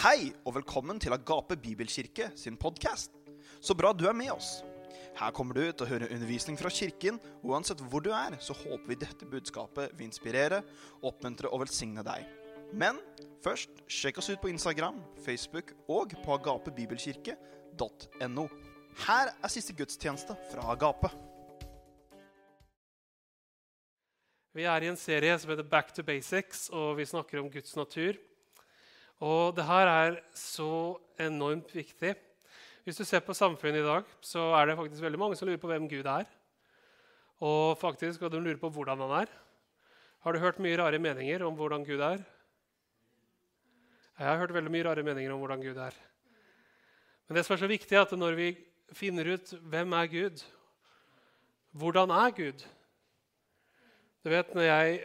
Hei og velkommen til Agape Bibelkirke sin podkast. Så bra du er med oss. Her kommer du til å høre undervisning fra kirken, og uansett hvor du er, så håper vi dette budskapet vil inspirere, oppmuntre og velsigne deg. Men først, sjekk oss ut på Instagram, Facebook og på agapebibelkirke.no. Her er siste gudstjeneste fra Agape. Vi er i en serie som heter Back to Basics, og vi snakker om Guds natur. Og det her er så enormt viktig. Hvis du ser på samfunnet i dag, så er det faktisk veldig mange som lurer på hvem Gud er. Og faktisk, og de lurer på hvordan han er. Har du hørt mye rare meninger om hvordan Gud er? Jeg har hørt veldig mye rare meninger om hvordan Gud er. Men det som er så viktig, er at når vi finner ut hvem er Gud, hvordan er Gud Du vet, når jeg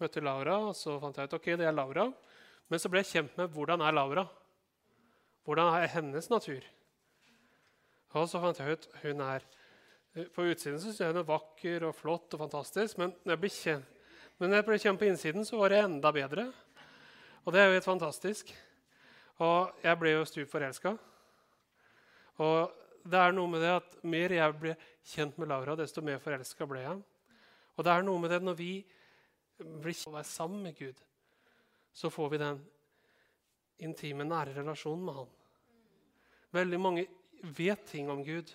møtte Laura, så fant jeg ut ok, det er Laura. Men så ble jeg kjent med hvordan er Laura. Hvordan er hennes natur? Og så fant jeg ut hun er På utsiden så synes jeg hun er vakker og flott og fantastisk. Men når jeg ble kjent, men når jeg ble kjent på innsiden, så var det enda bedre. Og det er jo helt fantastisk. Og jeg ble jo stup forelska. Og det er noe med det at mer jeg ble kjent med Laura, desto mer forelska ble jeg. Og det er noe med det når vi blir kjent og er sammen med Gud, så får vi den intime, nære relasjonen med Han. Veldig mange vet ting om Gud,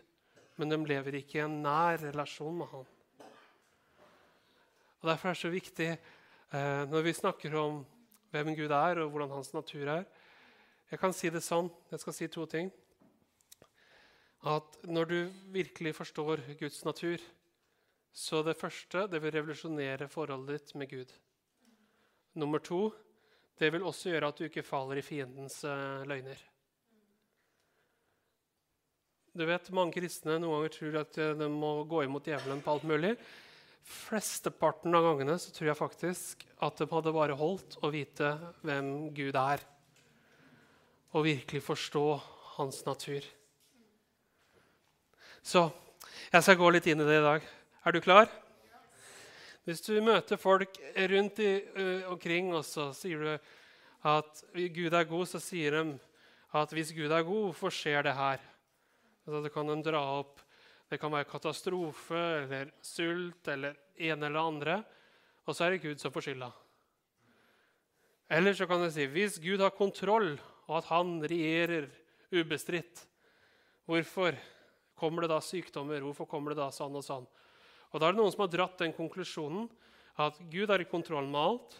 men de lever ikke i en nær relasjon med Han. Og Derfor er det så viktig eh, når vi snakker om hvem Gud er, og hvordan hans natur er. Jeg kan si det sånn, jeg skal si to ting. At når du virkelig forstår Guds natur, så det første det vil revolusjonere forholdet ditt med Gud. Nummer to det vil også gjøre at du ikke faller i fiendens uh, løgner. Du vet, Mange kristne noen ganger tror at de må gå imot djevelen på alt mulig. Flesteparten av gangene så tror jeg faktisk at de hadde bare holdt å vite hvem Gud er, og virkelig forstå hans natur. Så jeg skal gå litt inn i det i dag. Er du klar? Hvis du møter folk rundt i, uh, omkring, og så sier du at Gud er god, så sier de at hvis Gud er god, hvorfor skjer det her? Altså, det kan de dra opp. Det kan være katastrofe eller sult eller en eller andre. Og så er det Gud som får skylda. Eller så kan du si hvis Gud har kontroll, og at han regjerer ubestridt, hvorfor kommer det da sykdommer? Hvorfor kommer det da sånn og sånn? Og Da er det noen som har dratt den konklusjonen at Gud er i kontroll med alt.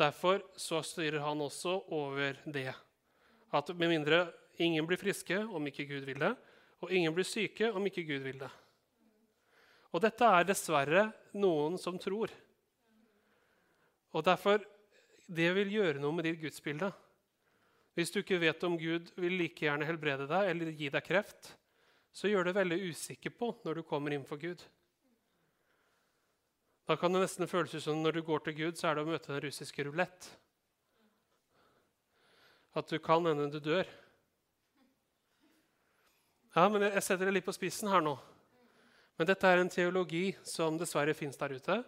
Derfor så styrer han også over det. At med mindre ingen blir friske om ikke Gud vil det, og ingen blir syke om ikke Gud vil det. Og dette er dessverre noen som tror. Og derfor det vil gjøre noe med ditt gudsbilde. Hvis du ikke vet om Gud vil like gjerne helbrede deg eller gi deg kreft, så gjør det veldig usikker på når du kommer inn for Gud. Da kan det nesten føles ut som når du går til Gud, så er det å møte den russiske rulett. At du kan hende du dør. Ja, men Jeg setter det litt på spissen her nå. Men dette er en teologi som dessverre fins der ute.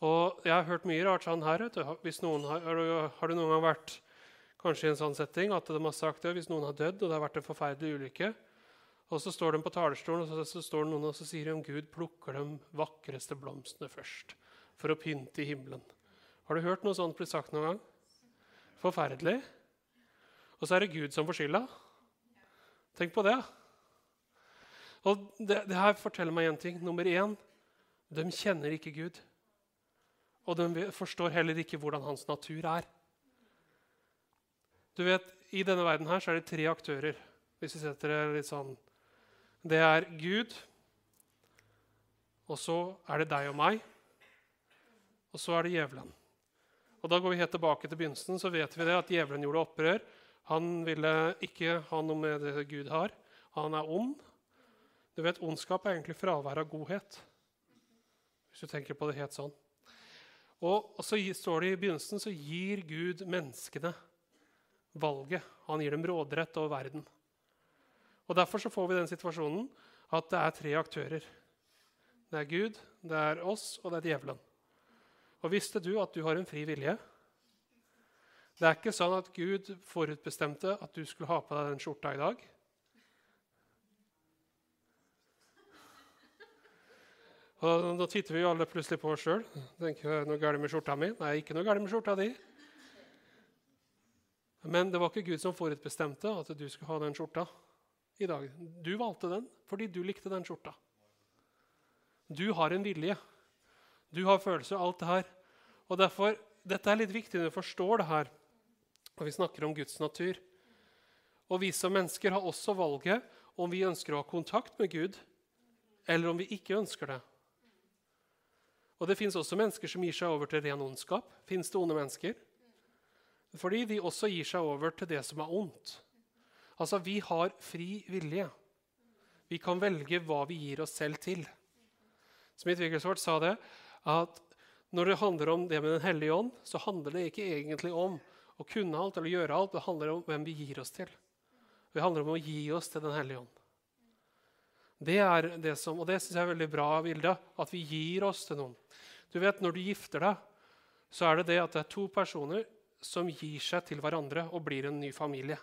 Og jeg har hørt mye rart sånn her. Hvis noen har, har det noen gang vært kanskje i en sånn setting at de har sagt det, hvis noen har dødd, og det har vært en forferdelig ulykke, og så står de på talerstolen og så, står det noen og så sier de om Gud plukker de vakreste blomstene først for å pynte i himmelen. Har du hørt noe sånt bli sagt noen gang? Forferdelig. Og så er det Gud som får skylda. Tenk på det. Og det, det her forteller meg én ting. Nummer én de kjenner ikke Gud. Og de forstår heller ikke hvordan hans natur er. Du vet, I denne verden her så er det tre aktører. Hvis vi setter det litt sånn det er Gud, og så er det deg og meg, og så er det djevelen. Og Da går vi helt tilbake til begynnelsen, så vet vi det at djevelen gjorde opprør. Han ville ikke ha noe med det Gud har. Han er ond. Du vet, Ondskap er egentlig fravær av godhet, hvis du tenker på det helt sånn. Og, så står det i begynnelsen så gir Gud menneskene valget. Han gir dem råderett over verden. Og Derfor så får vi den situasjonen at det er tre aktører. Det er Gud, det er oss, og det er djevelen. Og Visste du at du har en fri vilje? Det er ikke sånn at Gud forutbestemte at du skulle ha på deg den skjorta i dag. Og Da titter vi jo alle plutselig på oss sjøl. Noe galt med skjorta mi? Nei, ikke noe galt med skjorta di. Men det var ikke Gud som forutbestemte at du skulle ha den skjorta i dag. Du valgte den fordi du likte den skjorta. Du har en vilje. Du har følelser, alt det her. Og derfor, Dette er litt viktig når vi forstår det her og vi snakker om Guds natur. Og vi som mennesker har også valget om vi ønsker å ha kontakt med Gud, eller om vi ikke ønsker det. Og det fins også mennesker som gir seg over til ren ondskap. Fins det onde mennesker? Fordi de også gir seg over til det som er ondt. Altså, vi har fri vilje. Vi kan velge hva vi gir oss selv til. Smith Wigglesworth sa det, at når det handler om det med Den hellige ånd, så handler det ikke egentlig om å kunne alt eller gjøre alt. Det handler om hvem vi gir oss til. Det handler om å gi oss til Den hellige ånd. Det er det som, og det syns jeg er veldig bra, Vilde, at vi gir oss til noen. Du vet, Når du gifter deg, så er det det at det er to personer som gir seg til hverandre og blir en ny familie.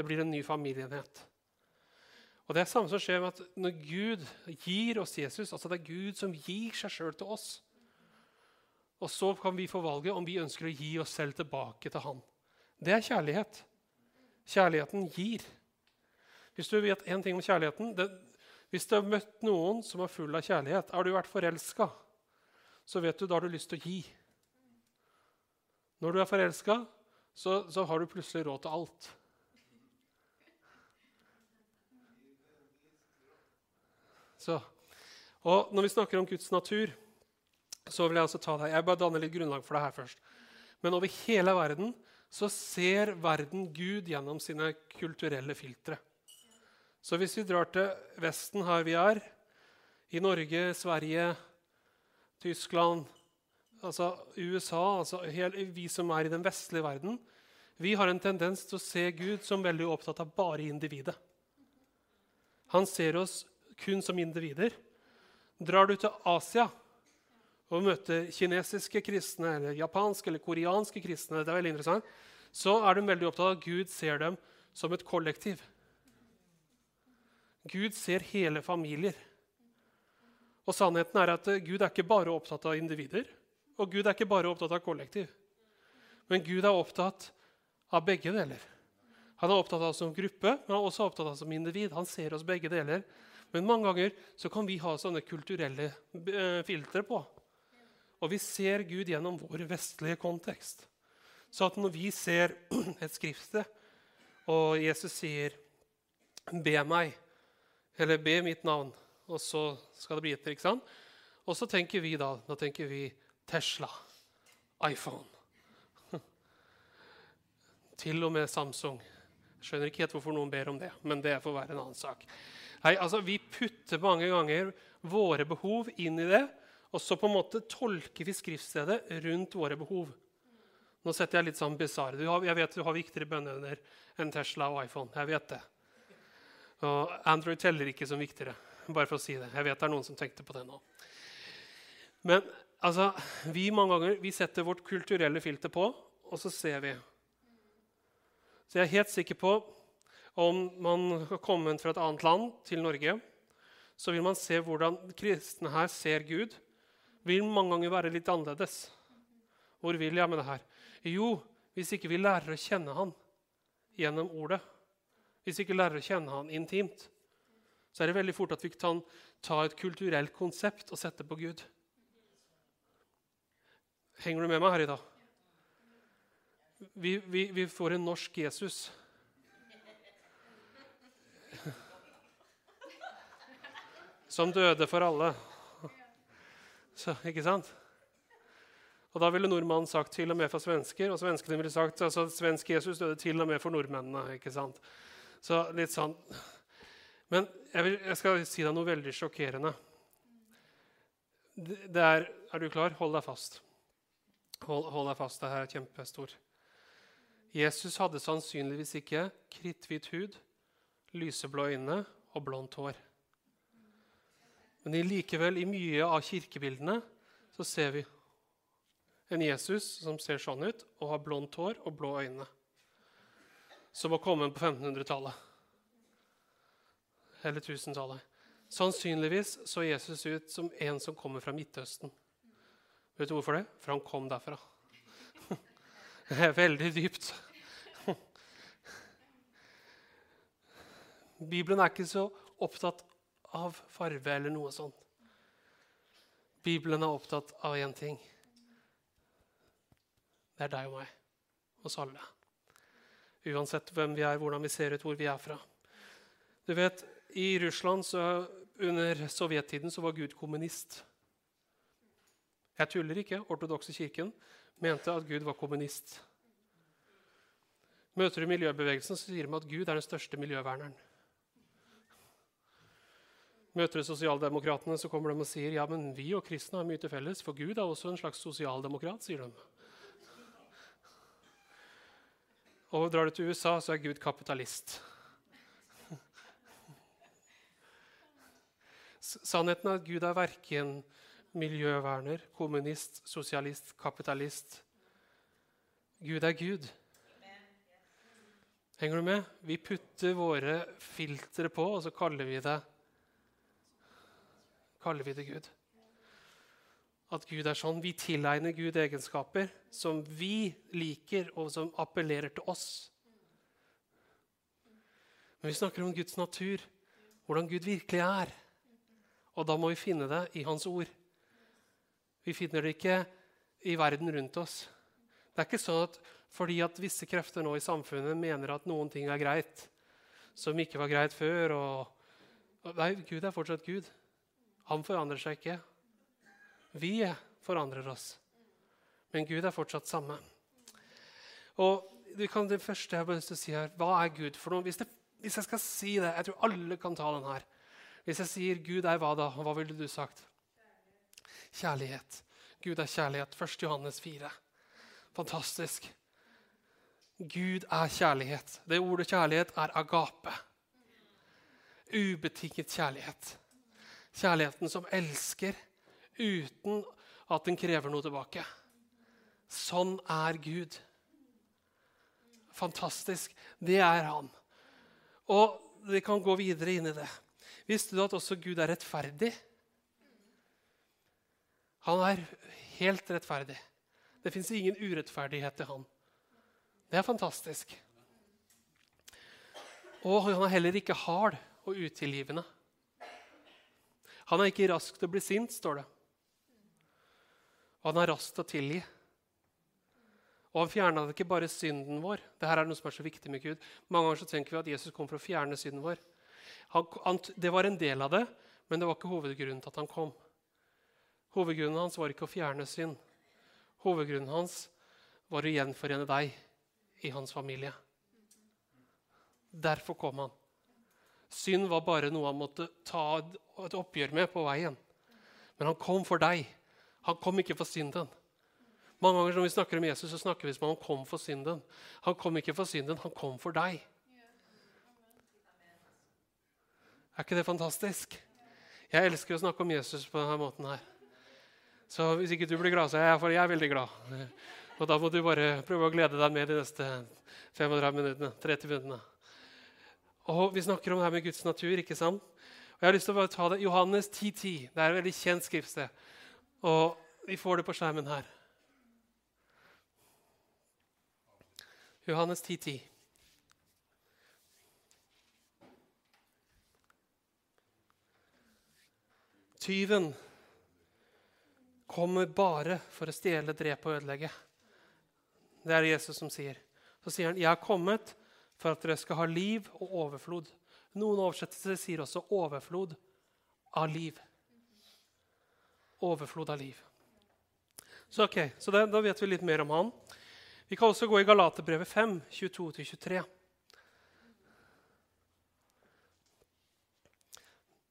Det blir en ny familieenhet. Og Det er samme som skjer med at når Gud gir oss Jesus, altså det er Gud som gir seg sjøl til oss, og så kan vi få valget om vi ønsker å gi oss selv tilbake til Han. Det er kjærlighet. Kjærligheten gir. Hvis du vet en ting om kjærligheten det, Hvis du har møtt noen som er full av kjærlighet, har du vært forelska, så vet du da har du lyst til å gi. Når du er forelska, så, så har du plutselig råd til alt. Så, og Når vi snakker om Guds natur, så vil jeg altså ta deg, jeg bare danner litt grunnlag for det her først. Men over hele verden så ser verden Gud gjennom sine kulturelle filtre. Så hvis vi drar til Vesten, her vi er, i Norge, Sverige, Tyskland, altså USA, altså vi som er i den vestlige verden, vi har en tendens til å se Gud som veldig opptatt av bare individet. Han ser oss kun som individer. Drar du til Asia og møter kinesiske kristne eller japanske eller koreanske kristne, det er veldig interessant, så er de veldig opptatt av at Gud ser dem som et kollektiv. Gud ser hele familier. Og sannheten er at Gud er ikke bare opptatt av individer, og Gud er ikke bare opptatt av kollektiv. Men Gud er opptatt av begge deler. Han er opptatt av oss som gruppe, men han er også opptatt av oss som individ. Han ser oss begge deler. Men mange ganger så kan vi ha sånne kulturelle eh, filtre på. Og vi ser Gud gjennom vår vestlige kontekst. Så at når vi ser et skriftsted, og Jesus sier 'be meg', eller 'be mitt navn', og så skal det bli etter, ikke sant? Og så tenker vi da, da tenker vi Tesla, iPhone. Til og med Samsung. Jeg skjønner ikke helt hvorfor noen ber om det, men det får være en annen sak. Hei, altså, Vi putter mange ganger våre behov inn i det, og så på en måte tolker vi skriftstedet rundt våre behov. Nå setter jeg litt sånn bisarr. Jeg vet du har viktigere bønneevner enn Tesla og iPhone. Jeg vet det. Og Android teller ikke som viktigere. Bare for å si det. Jeg vet det er noen som tenkte på det nå. Men altså, vi mange ganger vi setter vårt kulturelle filter på, og så ser vi. Så jeg er helt sikker på om man har kommet fra et annet land til Norge, så vil man se hvordan kristne her ser Gud. Vil mange ganger være litt annerledes. Hvor vil jeg med det her? Jo, hvis ikke vi lærer å kjenne han gjennom ordet, hvis vi ikke lærer å kjenne han intimt, så er det veldig fort at vi kan ta et kulturelt konsept og sette på Gud. Henger du med meg her i dag? Vi, vi, vi får en norsk Jesus. Som døde for alle. Så, ikke sant? Og Da ville nordmannen sagt 'til og med for svensker', og svenskene ville sagt altså, 'svensk Jesus døde til og med for nordmennene'. ikke sant? Så litt sånn. Men jeg, vil, jeg skal si deg noe veldig sjokkerende. Det er, er du klar? Hold deg fast. Hold, hold deg fast. Det her er kjempestor. Jesus hadde sannsynligvis ikke kritthvit hud, lyseblå øyne og blondt hår. Men likevel, i mye av kirkebildene så ser vi en Jesus som ser sånn ut og har blondt hår og blå øyne. Som var kommet på 1500-tallet. Eller 1000-tallet. Sannsynligvis så Jesus ut som en som kommer fra Midtøsten. Vet du hvorfor det? For han kom derfra. Det er veldig dypt. Bibelen er ikke så opptatt av farve eller noe sånt. Bibelen er opptatt av én ting. Det er deg og meg. Oss alle. Uansett hvem vi er, hvordan vi ser ut, hvor vi er fra. Du vet, I Russland så, under sovjettiden så var Gud kommunist. Jeg tuller ikke. Ortodokse kirken mente at Gud var kommunist. Møter du miljøbevegelsen, så sier de at Gud er den største miljøverneren. Møter du sosialdemokratene, så kommer de og sier ja, men vi og kristne har mye til felles, for Gud er også en slags sosialdemokrat, sier de. Og drar du til USA, så er Gud kapitalist. Sannheten er at Gud er verken miljøverner, kommunist, sosialist, kapitalist. Gud er Gud. Henger du med? Vi putter våre filtre på, og så kaller vi det kaller vi det Gud. At Gud er sånn. Vi tilegner Gud egenskaper som vi liker, og som appellerer til oss. Men vi snakker om Guds natur, hvordan Gud virkelig er. Og da må vi finne det i Hans ord. Vi finner det ikke i verden rundt oss. Det er ikke sånn at fordi at visse krefter nå i samfunnet mener at noen ting er greit som ikke var greit før og, Nei, Gud er fortsatt Gud. Han forandrer seg ikke. Vi forandrer oss. Men Gud er fortsatt samme. Og Det første jeg har lyst til å si her, Hva er Gud for noe? Hvis, det, hvis, jeg skal si det Jeg tror alle kan ta den her. Hvis jeg sier Gud er hva da? Hva ville du sagt? Kjærlighet. Gud er kjærlighet. 1. Johannes 4. Fantastisk. Gud er kjærlighet. Det ordet kjærlighet er agape. Ubetinget kjærlighet. Kjærligheten som elsker uten at den krever noe tilbake. Sånn er Gud. Fantastisk. Det er han. Og vi kan gå videre inn i det. Visste du at også Gud er rettferdig? Han er helt rettferdig. Det fins ingen urettferdighet til han. Det er fantastisk. Og han er heller ikke hard og utilgivende. Han er ikke rask til å bli sint, står det. Og han er rask til å tilgi. Og han fjerna ikke bare synden vår. Dette er noe som er så viktig med Gud. Mange ganger så tenker vi at Jesus kom for å fjerne synden vår. Han, han, det var en del av det, men det var ikke hovedgrunnen til at han kom. Hovedgrunnen hans var ikke å fjerne synd. Hovedgrunnen hans var å gjenforene deg i hans familie. Derfor kom han. Synd var bare noe han måtte ta et oppgjør med på veien. Men han kom for deg. Han kom ikke for synden. Mange ganger når vi snakker om Jesus, så snakker vi som om han kom for synden. Han kom ikke for synden, han kom for deg. Er ikke det fantastisk? Jeg elsker å snakke om Jesus på denne måten her. Så hvis ikke du blir glad, så er jeg, for jeg er veldig glad. Og da må du bare prøve å glede deg med de neste 35 minuttene. 30 minuttene. Og Vi snakker om det her med Guds natur. ikke sant? Og jeg har lyst til å bare ta det. Johannes 10,10. 10. Det er et veldig kjent skriftsted. Og vi får det på skjermen her. Johannes 10,10. 10. Tyven kommer bare for å stjele, drepe og ødelegge. Det er det Jesus som sier. Så sier han, 'Jeg har kommet for at dere skal ha liv og overflod. Noen oversettelser sier også 'overflod av liv'. Overflod av liv. Så, ok, så det, Da vet vi litt mer om han. Vi kan også gå i Galaterbrevet 5, 22-23.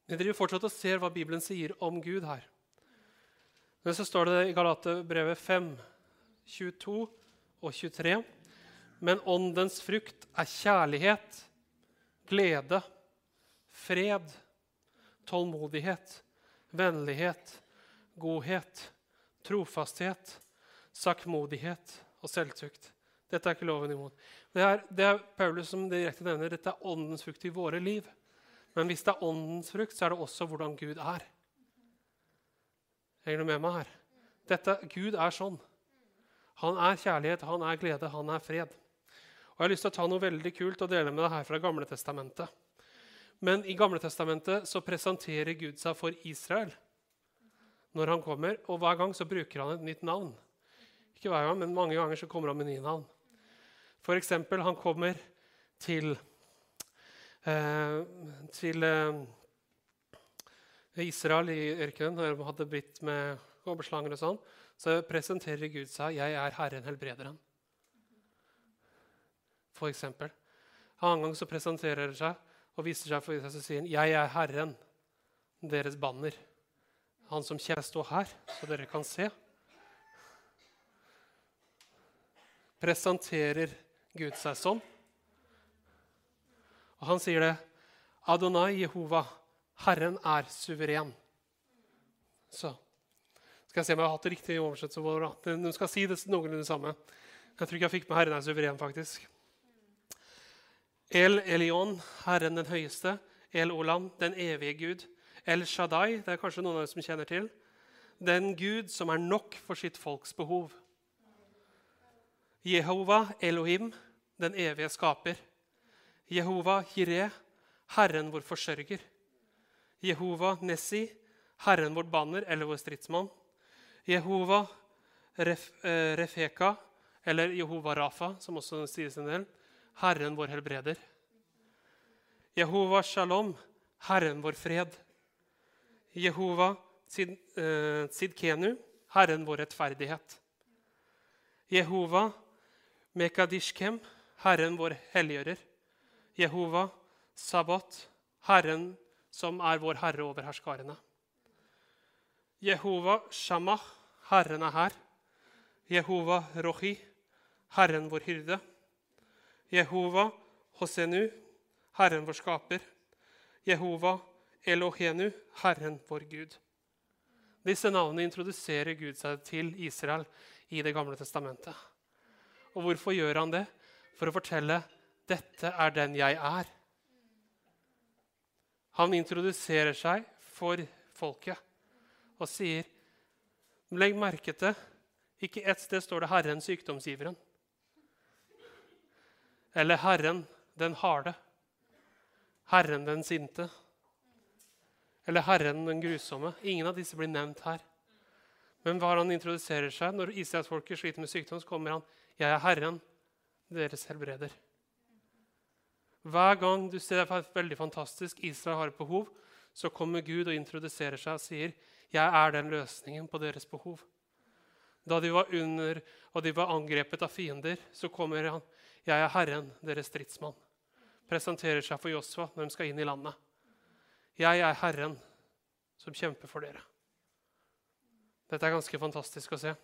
Vi driver fortsatt og ser hva Bibelen sier om Gud her. Men så står det i Galaterbrevet 5, 22 og 23. Men åndens frukt er kjærlighet, glede, fred, tålmodighet, vennlighet, godhet, trofasthet, sakkmodighet og selvtukt. Dette er ikke loven imot. Det er, det er Paulus som direkte nevner dette er åndens frukt i våre liv. Men hvis det er åndens frukt, så er det også hvordan Gud er. Henger du med meg her? Dette, Gud er sånn. Han er kjærlighet, han er glede, han er fred. Og Jeg har lyst til å ta noe veldig kult og dele med deg her fra Gamle Testamentet. Men i Gamle Testamentet så presenterer Gud seg for Israel når han kommer, og hver gang så bruker han et nytt navn. Ikke hver gang, men mange ganger så kommer han med nye navn. For eksempel, han kommer til, eh, til eh, Israel i ørkenen, når de hadde blitt med kobberslanger og sånn. Så presenterer Gud seg 'Jeg er Herren helbrederen'. Eksempel. En annen gang så presenterer han seg og viser seg for seg, så sier han 'Jeg er Herren, deres banner'. Han som kommer, står her, så dere kan se. Presenterer Gud seg sånn. Og han sier det. Adonai Jehova, Herren er suveren. Så skal jeg se om jeg har hatt det riktig oversettelse. De skal si det noenlunde samme. Jeg tror ikke jeg fikk med 'Herren er suveren', faktisk. El Elion, Herren den høyeste. El Olam, den evige Gud. El Shaddai, det er kanskje noen av dere som kjenner til. Den Gud som er nok for sitt folks behov. Jehova Elohim, den evige skaper. Jehova Jireh, Herren vår forsørger. Jehova Nessi, Herren vårt banner eller vår stridsmann. Jehova Ref, eh, Refeka, eller Jehova Rafa, som også sies en del. Herren vår helbreder. Jehova Shalom, Herren vår fred. Jehova eh, Sidkenu, Herren vår rettferdighet. Jehova Mekadishkem, Herren vår helliggjører. Jehova Sabbat, Herren som er vår herre over herskarene. Jehova Shammah, Herren er her. Jehova Rohi, Herren vår hyrde. Jehova Hosenu, Herren vår skaper. Jehova Elohenu, Herren vår Gud. Disse navnene introduserer Gud seg til Israel i Det gamle testamentet. Og hvorfor gjør han det? For å fortelle dette er den jeg er. Han introduserer seg for folket og sier Legg merke til ikke ett sted står det 'Herren sykdomsgiveren' eller 'Herren den harde', 'Herren den sinte' eller 'Herren den grusomme'. Ingen av disse blir nevnt her. Men hva han introduserer seg når israelsfolket sliter med sykdom, så kommer han 'Jeg er Herren, deres helbreder'. Hver gang du ser det er veldig fantastisk, Israel har et behov, så kommer Gud og introduserer seg og sier 'Jeg er den løsningen på deres behov'. Da de var under og de var angrepet av fiender, så kommer han 'Jeg er Herren, deres stridsmann'. Presenterer seg for Josfa når de skal inn i landet. 'Jeg er Herren som kjemper for dere'. Dette er ganske fantastisk å se.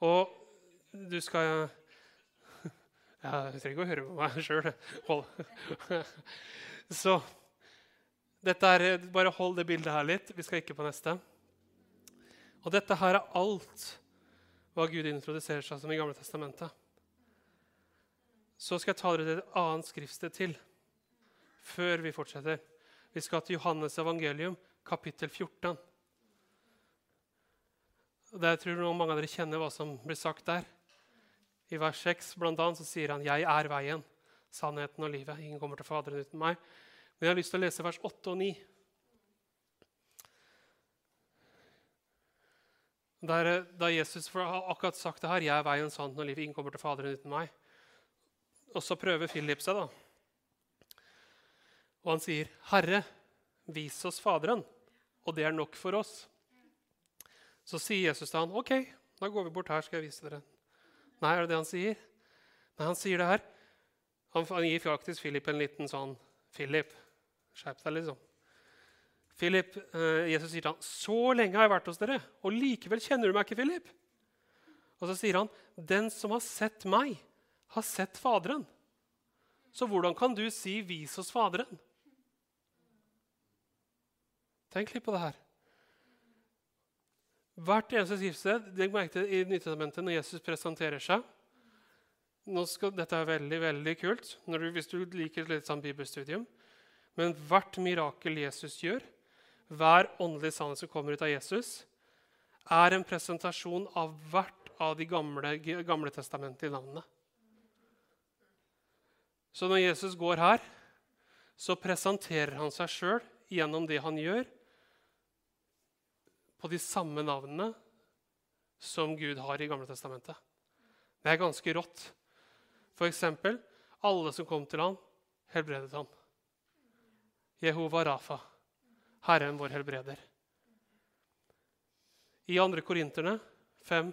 Og du skal Jeg trenger ikke å høre på meg sjøl. Så dette er, Bare hold det bildet her litt. Vi skal ikke på neste. Og dette her er alt hva Gud introduserer seg som i Gamle testamentet. Så skal jeg ta dere til et annet skriftsted til før vi fortsetter. Vi skal til Johannes evangelium, kapittel 14. Der tror jeg mange av dere kjenner hva som blir sagt der. I vers 6 blant annet, så sier han 'Jeg er veien, sannheten og livet'. Ingen kommer til Faderen uten meg. Men jeg har lyst til å lese vers 8 og 9. Der, da Jesus har akkurat sagt det her 'Jeg er veien, sannheten og livet'. Ingen kommer til Faderen uten meg. Og så prøver Philip seg, da. Og han sier, 'Herre, vis oss Faderen, og det er nok for oss.' Så sier Jesus til han, 'OK, da går vi bort her, skal jeg vise dere.' Nei, er det det han sier? Nei, han sier det her. Han, gir faktisk Philip en liten sånn Philip, skjerp deg, liksom. Philip, eh, Jesus sier til han, 'Så lenge har jeg vært hos dere, og likevel kjenner du meg ikke, Philip.' Og så sier han, 'Den som har sett meg, har sett Faderen.' Så hvordan kan du si 'vis oss Faderen'? Tenk litt på det her. Hvert eneste skriftsted Legg merke til i Nytestamentet når Jesus presenterer seg. Skal, dette er veldig veldig kult du, hvis du liker litt sånn bibelstudium. Men hvert mirakel Jesus gjør, hver åndelig sannhet som kommer ut av Jesus, er en presentasjon av hvert av de gamle, gamle i navnene. Så når Jesus går her, så presenterer han seg sjøl gjennom det han gjør, på de samme navnene som Gud har i Gamle testamentet. Det er ganske rått. For eksempel, alle som kom til ham, helbredet han. Jehova Rafa, Herren vår helbreder. I 2. Korinterne 5,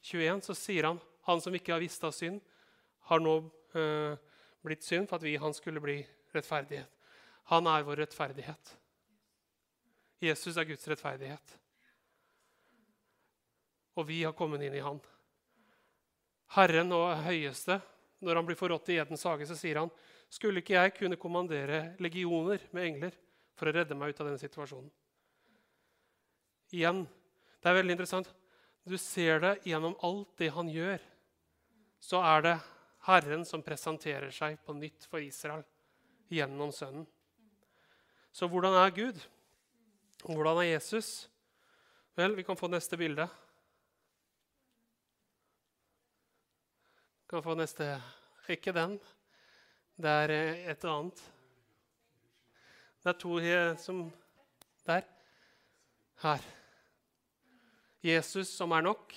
21 så sier han han som ikke har visst av synd, har nå øh, blitt synd for at vi han skulle bli rettferdighet. Han er vår rettferdighet. Jesus er Guds rettferdighet. Og vi har kommet inn i han. Herren og høyeste, når han blir forrådt i Edens hage, så sier han, skulle ikke jeg kunne kommandere legioner med engler for å redde meg ut av denne situasjonen? Igjen, det er veldig interessant. Du ser det gjennom alt det han gjør. Så er det Herren som presenterer seg på nytt for Israel gjennom Sønnen. Så hvordan er Gud? Hvordan er Jesus? Vel, vi kan få neste bilde. Vi kan få neste Ikke den. Det er et et annet. Det er to som Der. Her. Jesus som er nok.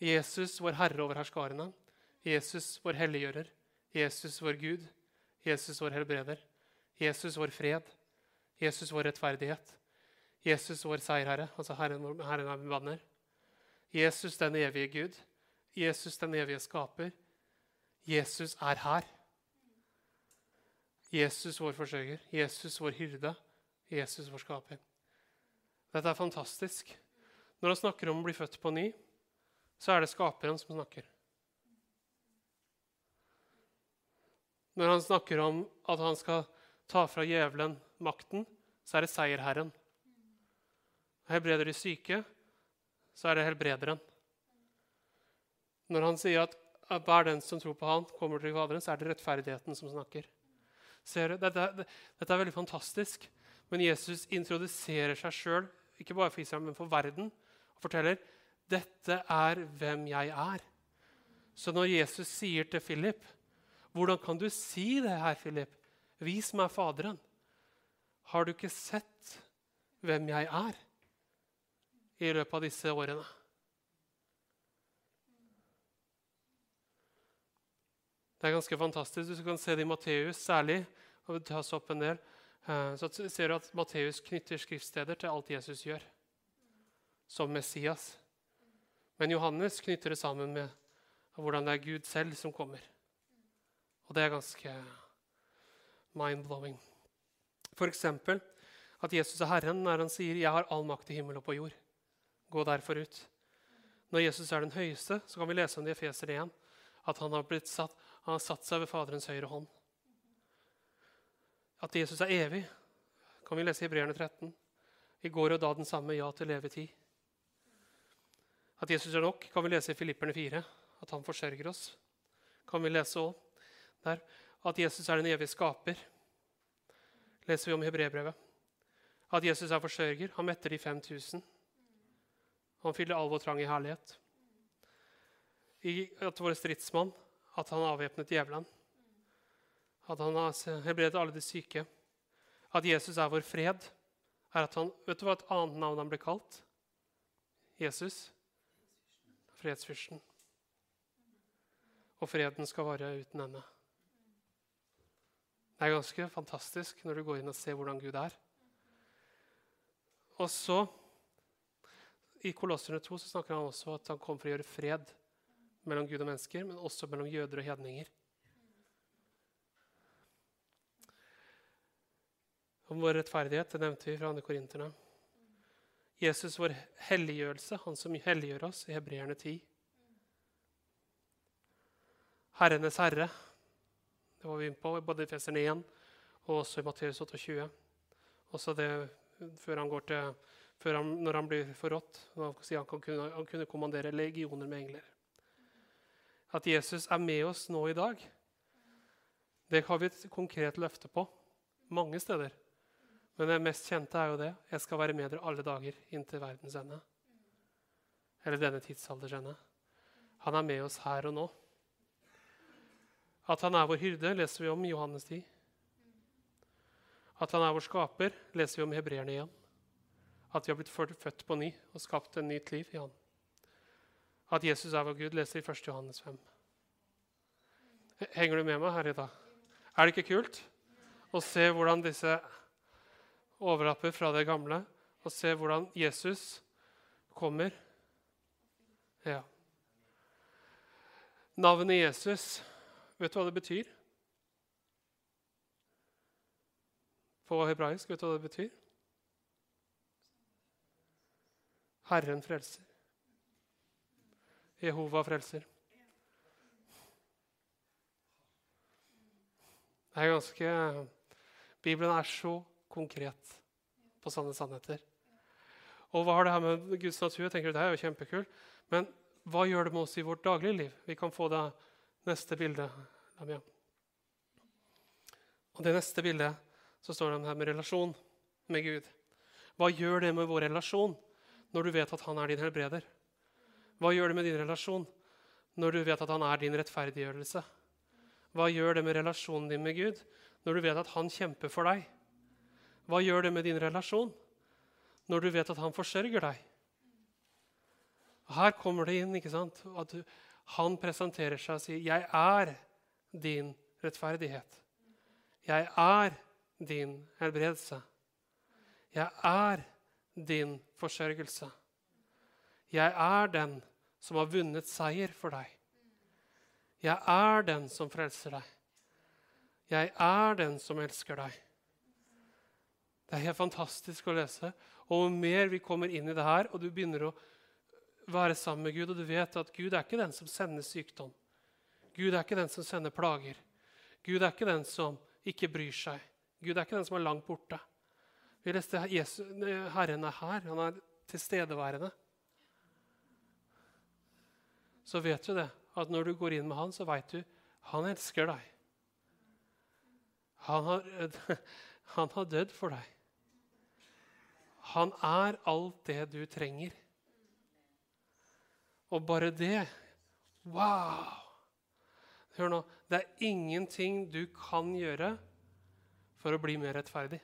Jesus, vår Herre over herskarene. Jesus, vår helliggjører. Jesus, vår Gud. Jesus, vår helbreder. Jesus, vår fred. Jesus, vår rettferdighet. Jesus, vår seierherre, altså Herren, Herren er banner. Jesus, den evige Gud. Jesus, den evige skaper. Jesus er her. Jesus, vår forsørger. Jesus, vår hyrde. Jesus, vår skaper. Dette er fantastisk. Når han snakker om å bli født på ny, så er det skaperen som snakker. Når han snakker om at han skal ta fra djevelen makten, så er det seierherren. Helbreder de syke, så er det helbrederen. Når han sier at hver den som tror på han, kommer til Faderen, så er det rettferdigheten som snakker. Ser du? Dette, dette er veldig fantastisk. Men Jesus introduserer seg sjøl, ikke bare for Israel, men for verden, og forteller dette er hvem jeg er. Så når Jesus sier til Philip hvordan kan du si det her, Philip? Vis meg Faderen. Har du ikke sett hvem jeg er i løpet av disse årene? Det er ganske fantastisk. Du kan se det i Matteus særlig. og tas opp en del, eh, Så ser du at Matteus knytter skriftsteder til alt Jesus gjør, som Messias. Men Johannes knytter det sammen med hvordan det er Gud selv som kommer. Og det er ganske mind-blowing. F.eks. at Jesus er Herren når han sier 'Jeg har all makt i himmel og på jord'. Gå derfor ut. Når Jesus er den høyeste, så kan vi lese om det i Efeser 1, at han har, satt, han har satt seg ved Faderens høyre hånd. At Jesus er evig, kan vi lese i Hebreerne 13. I går og da den samme ja til evig tid. At Jesus er nok, kan vi lese i Filipperne 4. At han forsørger oss. Kan vi lese også der at Jesus er den evige skaper. leser vi om i Hebrebrevet. At Jesus er forsørger. Han metter de 5000. Han fyller all vår trang i herlighet. I, at vår stridsmann, at han avvæpnet djevelen. At han har helbredet alle de syke. At Jesus er vår fred. er at han, Vet du hva et annet navn han ble kalt? Jesus. Fredsfyrsten. Og freden skal vare uten ende. Det er ganske fantastisk når du går inn og ser hvordan Gud er. Og så, I Kolosserne 2 så snakker han også at han kom for å gjøre fred mellom Gud og mennesker, men også mellom jøder og hedninger. Om vår rettferdighet det nevnte vi fra andre korinterne. Jesus, vår helliggjørelse, han som helliggjør oss, i hebreerne 10. Herrenes herre, det var vi inne på både i Feseren 1 og også i Matteus 28. Også det før han går til før han, når han blir forrådt. Han, kunne, han kunne kommandere legioner med engler. At Jesus er med oss nå i dag, det har vi et konkret løfte på mange steder. Men det mest kjente er jo det. Jeg skal være med dere alle dager inntil verdens ende. Eller denne tidsalders ende. Han er med oss her og nå. At han er vår hyrde, leser vi om i Johannes 10. At han er vår skaper, leser vi om i hebreerne igjen. At vi har blitt født på ny og skapt en nytt liv i han. At Jesus er vår Gud, leser vi i 1. Johannes 5. Henger du med meg her i dag? Er det ikke kult å se hvordan disse overlapper fra det gamle, og se hvordan Jesus kommer? Ja. Navnet Jesus Vet du hva det betyr? På hebraisk, vet du hva det betyr? Herren frelser. Jehova frelser. Det er ganske Bibelen er så konkret på sånne sannheter. Og hva har det her med Guds natur? Jeg tenker Det er jo kjempekult. Men hva gjør det med oss i vårt dagligliv? Vi kan få det neste bilde. bildet. Og det neste bildet så står det her med relasjon med Gud. Hva gjør det med vår relasjon når du vet at han er din helbreder? Hva gjør det med din relasjon når du vet at han er din rettferdiggjørelse? Hva gjør det med relasjonen din med Gud når du vet at han kjemper for deg? Hva gjør det med din relasjon når du vet at han forsørger deg? Her kommer det inn ikke sant? at du, han presenterer seg og sier, 'Jeg er din rettferdighet'. 'Jeg er din helbredelse'. 'Jeg er din forsørgelse'. 'Jeg er den som har vunnet seier for deg'. 'Jeg er den som frelser deg'. 'Jeg er den som elsker deg'. Det er helt fantastisk å lese. Og jo mer vi kommer inn i det her, og du begynner å være sammen med Gud, og du vet at Gud er ikke den som sender sykdom. Gud er ikke den som sender plager. Gud er ikke den som ikke bryr seg. Gud er ikke den som er langt borte. Vi leste Jesus, Herren er her. Han er tilstedeværende. Så vet du det, at når du går inn med han, så vet du han elsker deg. Han har, han har dødd for deg. Han er alt det du trenger. Og bare det Wow! Hør nå. Det er ingenting du kan gjøre for å bli mer rettferdig.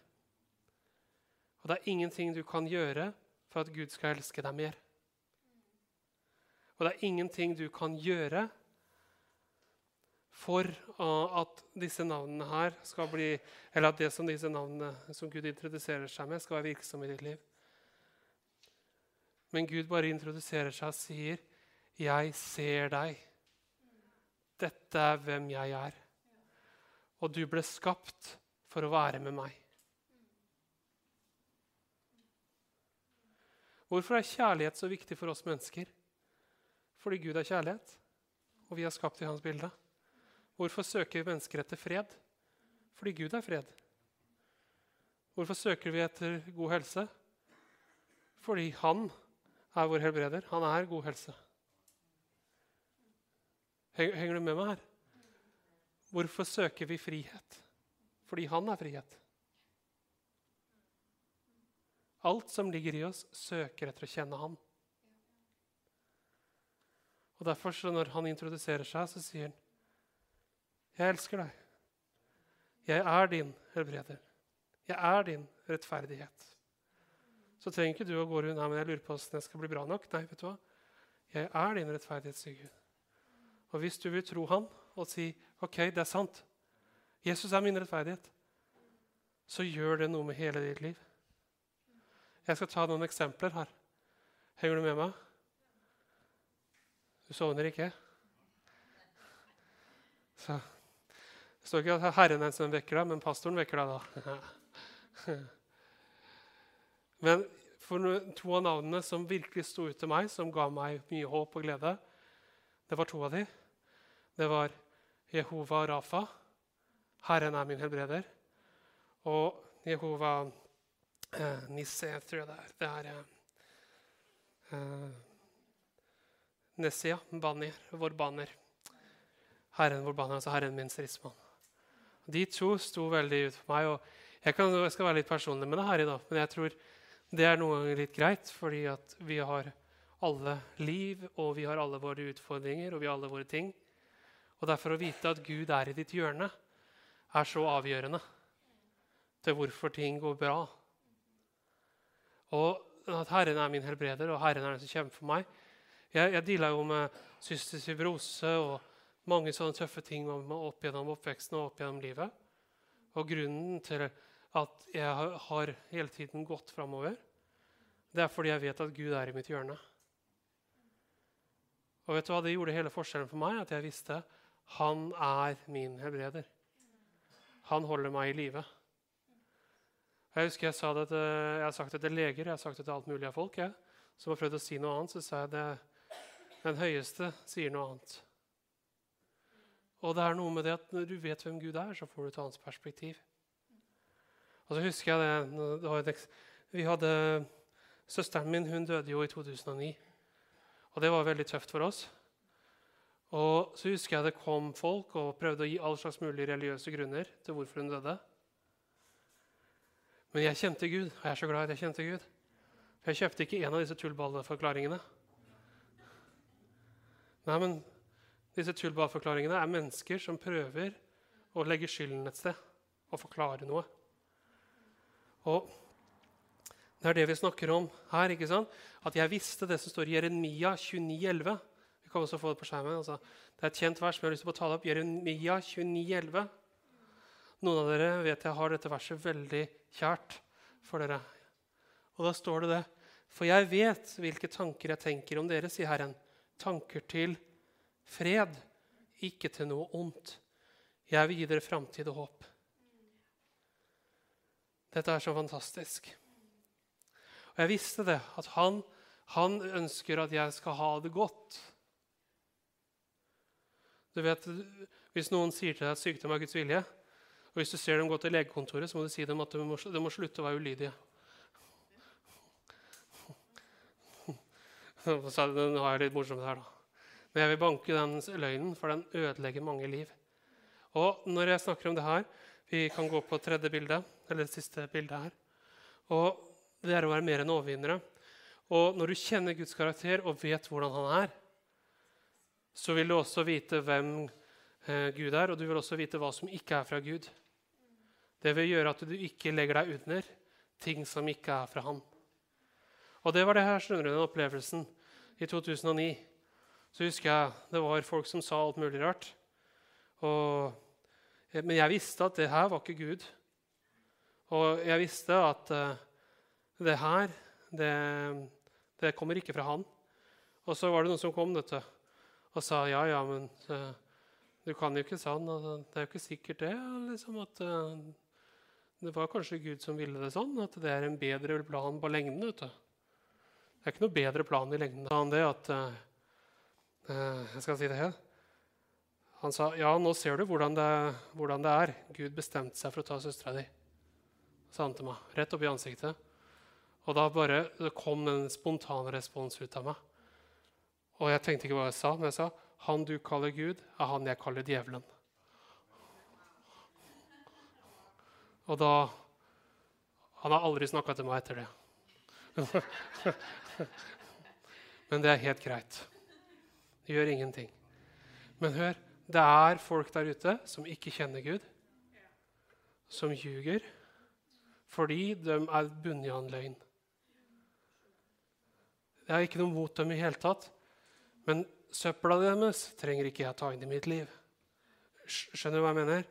Og det er ingenting du kan gjøre for at Gud skal elske deg mer. Og det er ingenting du kan gjøre for at disse navnene her skal bli Eller at det som disse navnene som Gud introduserer seg med, skal være virksomme i ditt liv. Men Gud bare introduserer seg og sier 'Jeg ser deg. Dette er hvem jeg er.' Og du ble skapt for å være med meg. Hvorfor er kjærlighet så viktig for oss mennesker? Fordi Gud er kjærlighet, og vi er skapt i hans bilde. Hvorfor søker vi mennesker etter fred? Fordi Gud er fred. Hvorfor søker vi etter god helse? Fordi han er vår helbreder. Han er god helse. Henger du med meg her? Hvorfor søker vi frihet? Fordi han er frihet. Alt som ligger i oss, søker etter å kjenne han. Og Derfor, når han introduserer seg, så sier han, 'Jeg elsker deg. Jeg er din helbreder. Jeg er din rettferdighet.' Så trenger ikke du å gå rundt her, men jeg lurer på hvordan jeg skal bli bra nok. Nei, vet du hva? Jeg er din rettferdighet, sier Gud. Og hvis du vil tro han og si ok, det er sant, Jesus er min rettferdighet, så gjør det noe med hele ditt liv. Jeg skal ta noen eksempler her. Henger du med meg? Du sovner ikke? Så, det står ikke at Herren er den som vekker deg, men pastoren vekker deg da. Men for to av navnene som virkelig sto ut til meg, som ga meg mye håp og glede, det var to av dem det var Jehova Rafa. Herren er min helbreder. Og Jehova eh, Nisse, tror jeg det er. Det er eh, eh, Nessia, banner, vår banner. Herren vår banner, altså Herren min stridsmann. De to sto veldig ut for meg. og jeg, kan, jeg, skal være litt personlig med det her i dag, men jeg tror det er noen ganger litt greit, fordi at vi har alle liv, og vi har alle våre utfordringer og vi har alle våre ting. Og derfor å vite at Gud er i ditt hjørne, er så avgjørende til hvorfor ting går bra. Og at Herren er min helbreder, og Herren er den som kjemper for meg. Jeg, jeg deala jo med cystisk fibrose og mange sånne tøffe ting opp gjennom oppveksten og opp gjennom livet. Og grunnen til at jeg har hele tiden gått framover, det er fordi jeg vet at Gud er i mitt hjørne. Og vet du hva, Det gjorde hele forskjellen for meg, at jeg visste han er min helbreder. Han holder meg i live. Jeg husker jeg, sa det til, jeg har sagt det til leger, jeg har sagt det til alt mulig av folk. Jeg, som har prøvd å si noe annet, så sa jeg det den høyeste sier noe annet. Og det er noe med det at når du vet hvem Gud er, så får du et annet perspektiv. Og så husker jeg det, det et, Vi hadde Søsteren min hun døde jo i 2009. Og det var veldig tøft for oss. Og så husker jeg det kom folk og prøvde å gi all slags mulige religiøse grunner til hvorfor hun døde. Men jeg kjente Gud, og jeg er så glad at jeg kjente Gud. For jeg kjøpte ikke en av disse tullballforklaringene. Nei, men disse tullballforklaringene er mennesker som prøver å legge skylden et sted og forklare noe. Og det er det vi snakker om her. ikke sant? At jeg visste det som står i Jeremia 29,11. Kan også få det på skjermen. Altså, det er et kjent vers, men jeg har lyst til å tale opp. Jeremia 29,11. Noen av dere vet jeg har dette verset veldig kjært for dere. Og da står det det. For jeg vet hvilke tanker jeg tenker om dere, sier Herren. Tanker til fred, ikke til noe ondt. Jeg vil gi dere framtid og håp. Dette er så fantastisk. Og jeg visste det, at han, han ønsker at jeg skal ha det godt. Du vet, Hvis noen sier til deg at sykdom er Guds vilje, og hvis du ser dem gå til legekontoret, så må du si dem at de må, de må slutte å være ulydige. Nå er jeg litt morsomt her, da. Men jeg vil banke den løgnen, for den ødelegger mange liv. Og når jeg snakker om det her, Vi kan gå på tredje bilde, eller det siste bildet her. Og Det er å være mer enn overvinnere. Og når du kjenner Guds karakter og vet hvordan han er, så vil du også vite hvem eh, Gud er, og du vil også vite hva som ikke er fra Gud. Det vil gjøre at du ikke legger deg under ting som ikke er fra Han. Og det var det her, skjønner du, opplevelsen i 2009. Så husker jeg det var folk som sa alt mulig rart. Og Eh, men jeg visste at det her var ikke Gud. Og jeg visste at uh, det her, det, det, kommer ikke fra han. Og så var det noen som kom du, og sa ja, ja, men uh, du kan jo ikke sånn. Altså, det er jo ikke sikkert det. Liksom, at uh, Det var kanskje Gud som ville det sånn. At det er en bedre plan på lengden. vet du. Det er ikke noe bedre plan i lengden enn det at Jeg skal si det her. Han sa, 'Ja, nå ser du hvordan det, hvordan det er. Gud bestemte seg for å ta søstera di.' sa han til meg, rett opp i ansiktet. Og da bare kom en spontan respons ut av meg. Og jeg tenkte ikke hva jeg sa, men jeg sa, 'Han du kaller Gud, er han jeg kaller djevelen'. Og da Han har aldri snakka til meg etter det. men det er helt greit. Det gjør ingenting. Men hør det er folk der ute som ikke kjenner Gud, som ljuger fordi de er bundet av en løgn. Det er ikke noe mot dem i hele tatt. Men søpla deres trenger ikke jeg ta inn i mitt liv. Skjønner du hva jeg mener?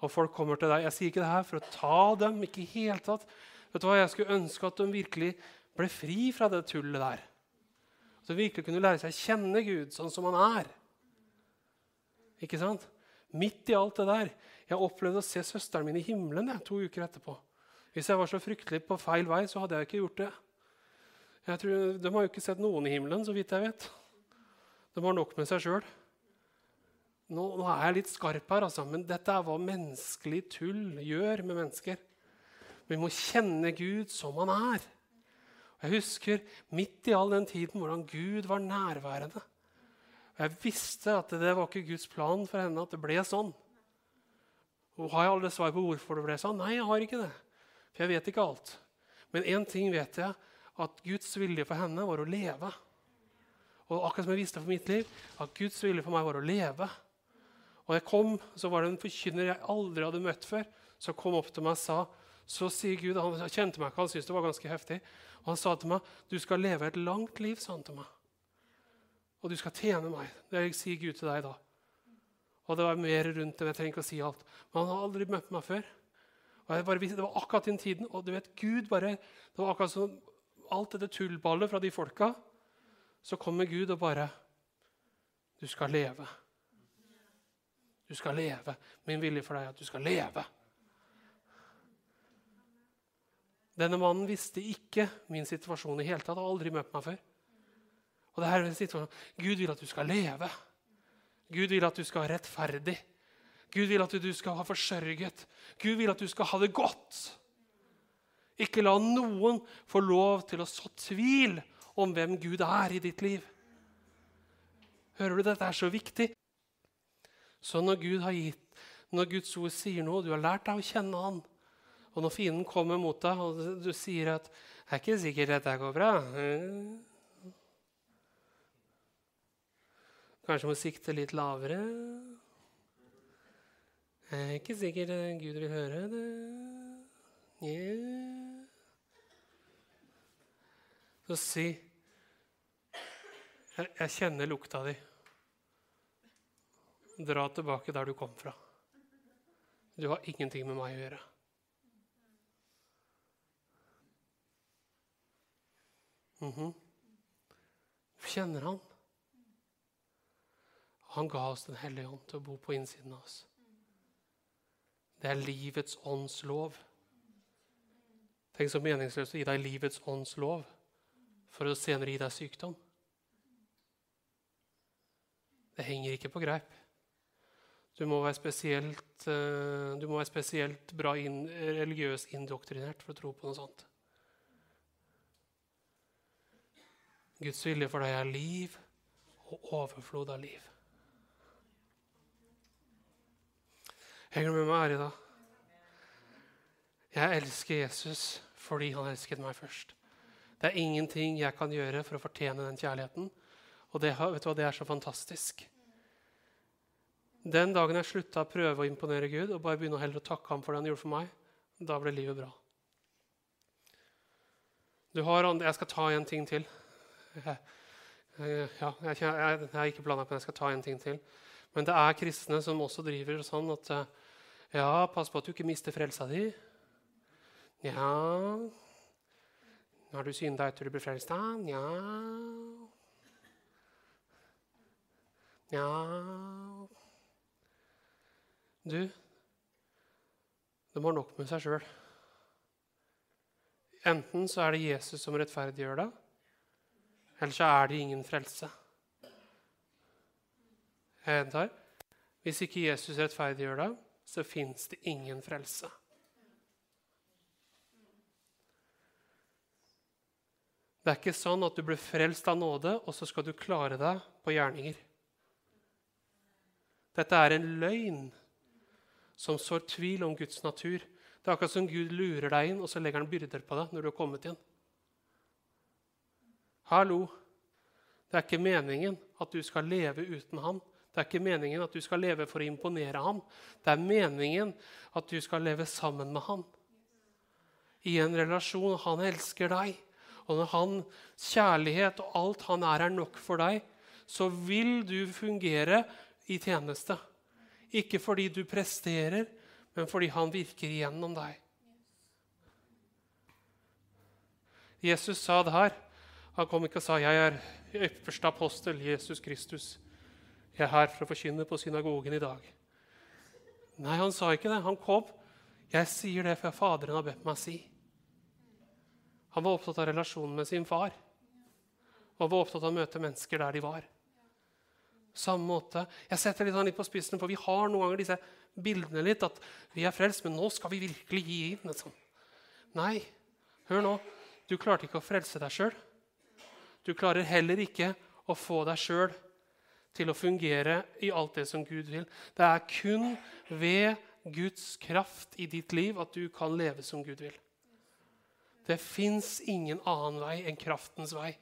Og folk kommer til deg. Jeg sier ikke det her for å ta dem. ikke helt tatt. Vet du hva? Jeg skulle ønske at de virkelig ble fri fra det tullet der. At de virkelig kunne lære seg å kjenne Gud sånn som han er. Ikke sant? Midt i alt det der. Jeg opplevde å se søsteren min i himmelen jeg, to uker etterpå. Hvis jeg var så fryktelig på feil vei, så hadde jeg ikke gjort det. Jeg tror, de har jo ikke sett noen i himmelen, så vidt jeg vet. De har nok med seg sjøl. Nå, nå, er jeg litt skarp her, altså, men dette er hva menneskelig tull gjør med mennesker. Vi må kjenne Gud som han er. Og jeg husker midt i all den tiden hvordan Gud var nærværende. Og jeg visste at det var ikke Guds plan for henne at det ble sånn. Og Har jeg alle svar på hvorfor det ble sånn? Nei, jeg har ikke det. For jeg vet ikke alt. Men én ting vet jeg, at Guds vilje for henne var å leve. Og akkurat som jeg visste for mitt liv, at Guds vilje for meg var å leve. Og jeg kom, så var det en forkynner jeg aldri hadde møtt før, som kom opp til meg og sa så sier Gud, Han kjente meg ikke, han syntes det var ganske heftig. Og han sa til meg du skal leve et langt liv. sa han til meg. Og du skal tjene meg. Det sier Gud til deg da. Og det var mer rundt det. jeg trenger ikke å si alt. Men han har aldri møtt meg før. Og jeg bare, Det var akkurat den tiden. Og du vet, Gud bare, det var akkurat som alt dette tullballet fra de folka. Så kommer Gud og bare Du skal leve. Du skal leve. Min vilje for deg er at du skal leve. Denne mannen visste ikke min situasjon i hele tatt. Har aldri møtt meg før. Og det her er en situasjon. Gud vil at du skal leve. Gud vil at du skal ha rettferdig. Gud vil at du skal ha forsørget. Gud vil at du skal ha det godt. Ikke la noen få lov til å så tvil om hvem Gud er i ditt liv. Hører du? Dette er så viktig. Så når Gud har gitt, når Guds ord sier noe, du har lært deg å kjenne Han, og når fienden kommer mot deg, og du sier at 'Det er ikke sikkert dette går bra' Kanskje må sikte litt lavere. Det er ikke sikkert Gud vil høre det. Yeah. Så si jeg, jeg kjenner lukta di. Dra tilbake der du kom fra. Du har ingenting med meg å gjøre. Mm -hmm. Kjenner han? Han ga oss Den hellige ånd til å bo på innsiden av oss. Det er livets ånds lov. Tenk så meningsløst å gi deg livets ånds lov for å senere gi deg sykdom. Det henger ikke på greip. Du må være spesielt, eh, må være spesielt bra inn, religiøs indoktrinert for å tro på noe sånt. Guds vilje for deg er liv og overflod av liv. Henger du med meg her i dag? Jeg elsker Jesus fordi han elsket meg først. Det er ingenting jeg kan gjøre for å fortjene den kjærligheten. Og det, vet du hva, det er så fantastisk. Den dagen jeg slutta å prøve å imponere Gud og bare begynne heller å takke ham for det han gjorde for meg, da ble livet bra. Du har, jeg skal ta en ting til. Ja, jeg, jeg, jeg er ikke planlagt, men jeg skal ta en ting til. Men det er kristne som også driver sånn at Ja, pass på at du ikke mister frelsa di. Ja Har du synda etter du ble frelst? Nja Nja Du, de har nok med seg sjøl. Enten så er det Jesus som rettferdiggjør deg, eller så er det ingen frelse. Jeg gjentar hvis ikke Jesus rettferdiggjør deg, så fins det ingen frelse. Det er ikke sånn at du blir frelst av nåde, og så skal du klare deg på gjerninger. Dette er en løgn som sår tvil om Guds natur. Det er akkurat som Gud lurer deg inn, og så legger han byrder på deg når du har kommet inn. Hallo! Det er ikke meningen at du skal leve uten han. Det er ikke meningen at du skal leve for å imponere han. Det er meningen at du skal leve sammen med han. I en relasjon. Han elsker deg. Og når hans kjærlighet og alt han er, er nok for deg, så vil du fungere i tjeneste. Ikke fordi du presterer, men fordi han virker gjennom deg. Jesus sa det her. Han kom ikke og sa 'Jeg er ypperste apostel, Jesus Kristus'. 'Jeg er her for å forkynne på synagogen i dag'. Nei, han sa ikke det. Han kom. 'Jeg sier det for Faderen har bedt meg si'. Han var opptatt av relasjonen med sin far Han var opptatt av å møte mennesker der de var. Samme måte. Jeg setter litt, litt på spissen, for vi har noen ganger disse bildene litt at vi er frelst, men nå skal vi virkelig gi inn. Liksom. Nei, hør nå. Du klarte ikke å frelse deg sjøl. Du klarer heller ikke å få deg sjøl til å fungere i alt det som Gud vil. Det er kun ved Guds kraft i ditt liv at du kan leve som Gud vil. Det fins ingen annen vei enn kraftens vei.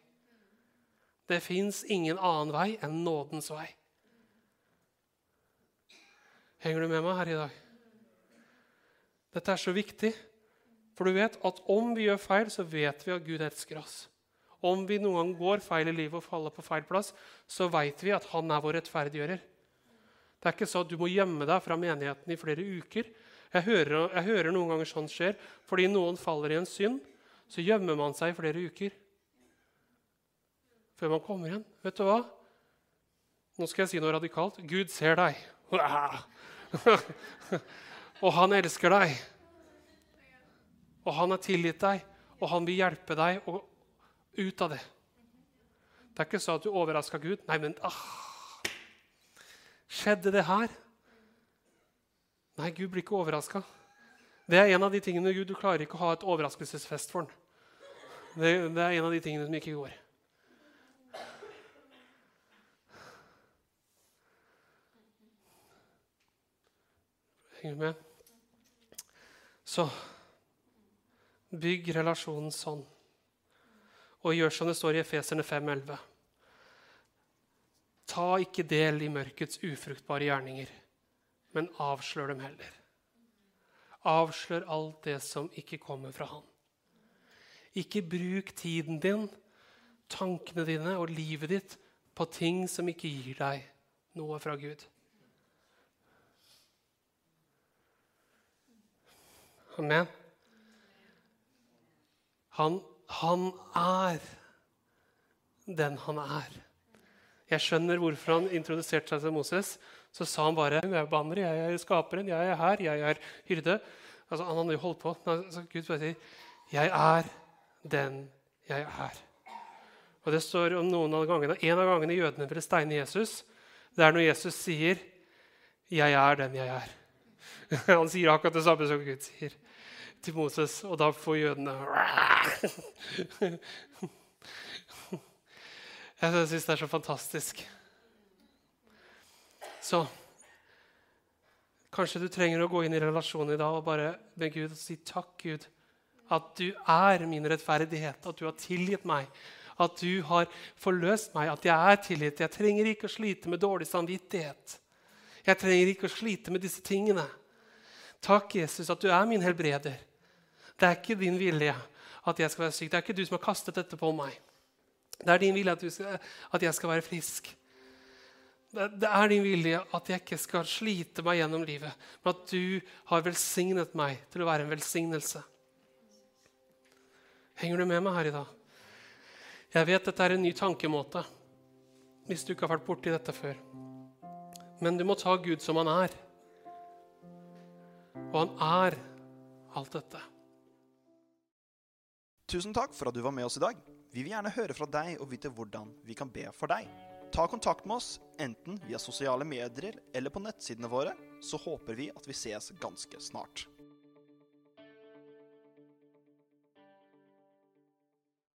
Det fins ingen annen vei enn nådens vei. Henger du med meg her i dag? Dette er så viktig, for du vet at om vi gjør feil, så vet vi at Gud elsker oss. Om vi noen gang går feil i livet og faller på feil plass, så vet vi at han er vår rettferdiggjører. Det er ikke så at du må gjemme deg fra menigheten i flere uker. Jeg hører, jeg hører noen ganger sånt skjer. Fordi noen faller i en synd, så gjemmer man seg i flere uker. Før man kommer igjen. Vet du hva? Nå skal jeg si noe radikalt. Gud ser deg. og han elsker deg. Og han har tilgitt deg, og han vil hjelpe deg ut av det. Det er ikke så at du overraska Gud. Nei, men ah, Skjedde det her? Nei, Gud blir ikke overraska. Det er en av de tingene Gud, Du klarer ikke å ha et overraskelsesfest for. Det, det er en av de tingene som ikke går. Henger du med? Så bygg relasjonen sånn. Og gjør som det står i Efeserne 5,11. Ta ikke del i mørkets ufruktbare gjerninger, men avslør dem heller. Avslør alt det som ikke kommer fra Han. Ikke bruk tiden din, tankene dine og livet ditt på ting som ikke gir deg noe fra Gud. Amen. Han, han er den han er. Jeg skjønner hvorfor han introduserte seg til Moses. Så sa han bare jeg er banner, jeg er skaperen, jeg er her, jeg er hyrde. Altså, han hadde jo holdt på. Så Gud bare sier, 'Jeg er den jeg er'. Og Det står om noen av gangene, En av gangene jødene ville steine Jesus, det er når Jesus sier 'Jeg er den jeg er'. Han sier akkurat det samme som Gud sier til Moses, og da får jødene Jeg syns det er så fantastisk. Så kanskje du trenger å gå inn i relasjonen i dag og bare be Gud og si takk, Gud, at du er min rettferdighet, at du har tilgitt meg, at du har forløst meg, at jeg er tilgitt. Jeg trenger ikke å slite med dårlig samvittighet. Jeg trenger ikke å slite med disse tingene. Takk, Jesus, at du er min helbreder. Det er ikke din vilje at jeg skal være syk. Det er ikke du som har kastet dette på meg. Det er din vilje at, skal, at jeg skal være frisk. Det, det er din vilje at jeg ikke skal slite meg gjennom livet, men at du har velsignet meg til å være en velsignelse. Henger du med meg her i dag? Jeg vet dette er en ny tankemåte hvis du ikke har vært borti dette før. Men du må ta Gud som han er. Og han er alt dette. Tusen takk for at du var med oss i dag. Vi vil gjerne høre fra deg og vite hvordan vi kan be for deg. Ta kontakt med oss enten via sosiale medier eller på nettsidene våre, så håper vi at vi ses ganske snart.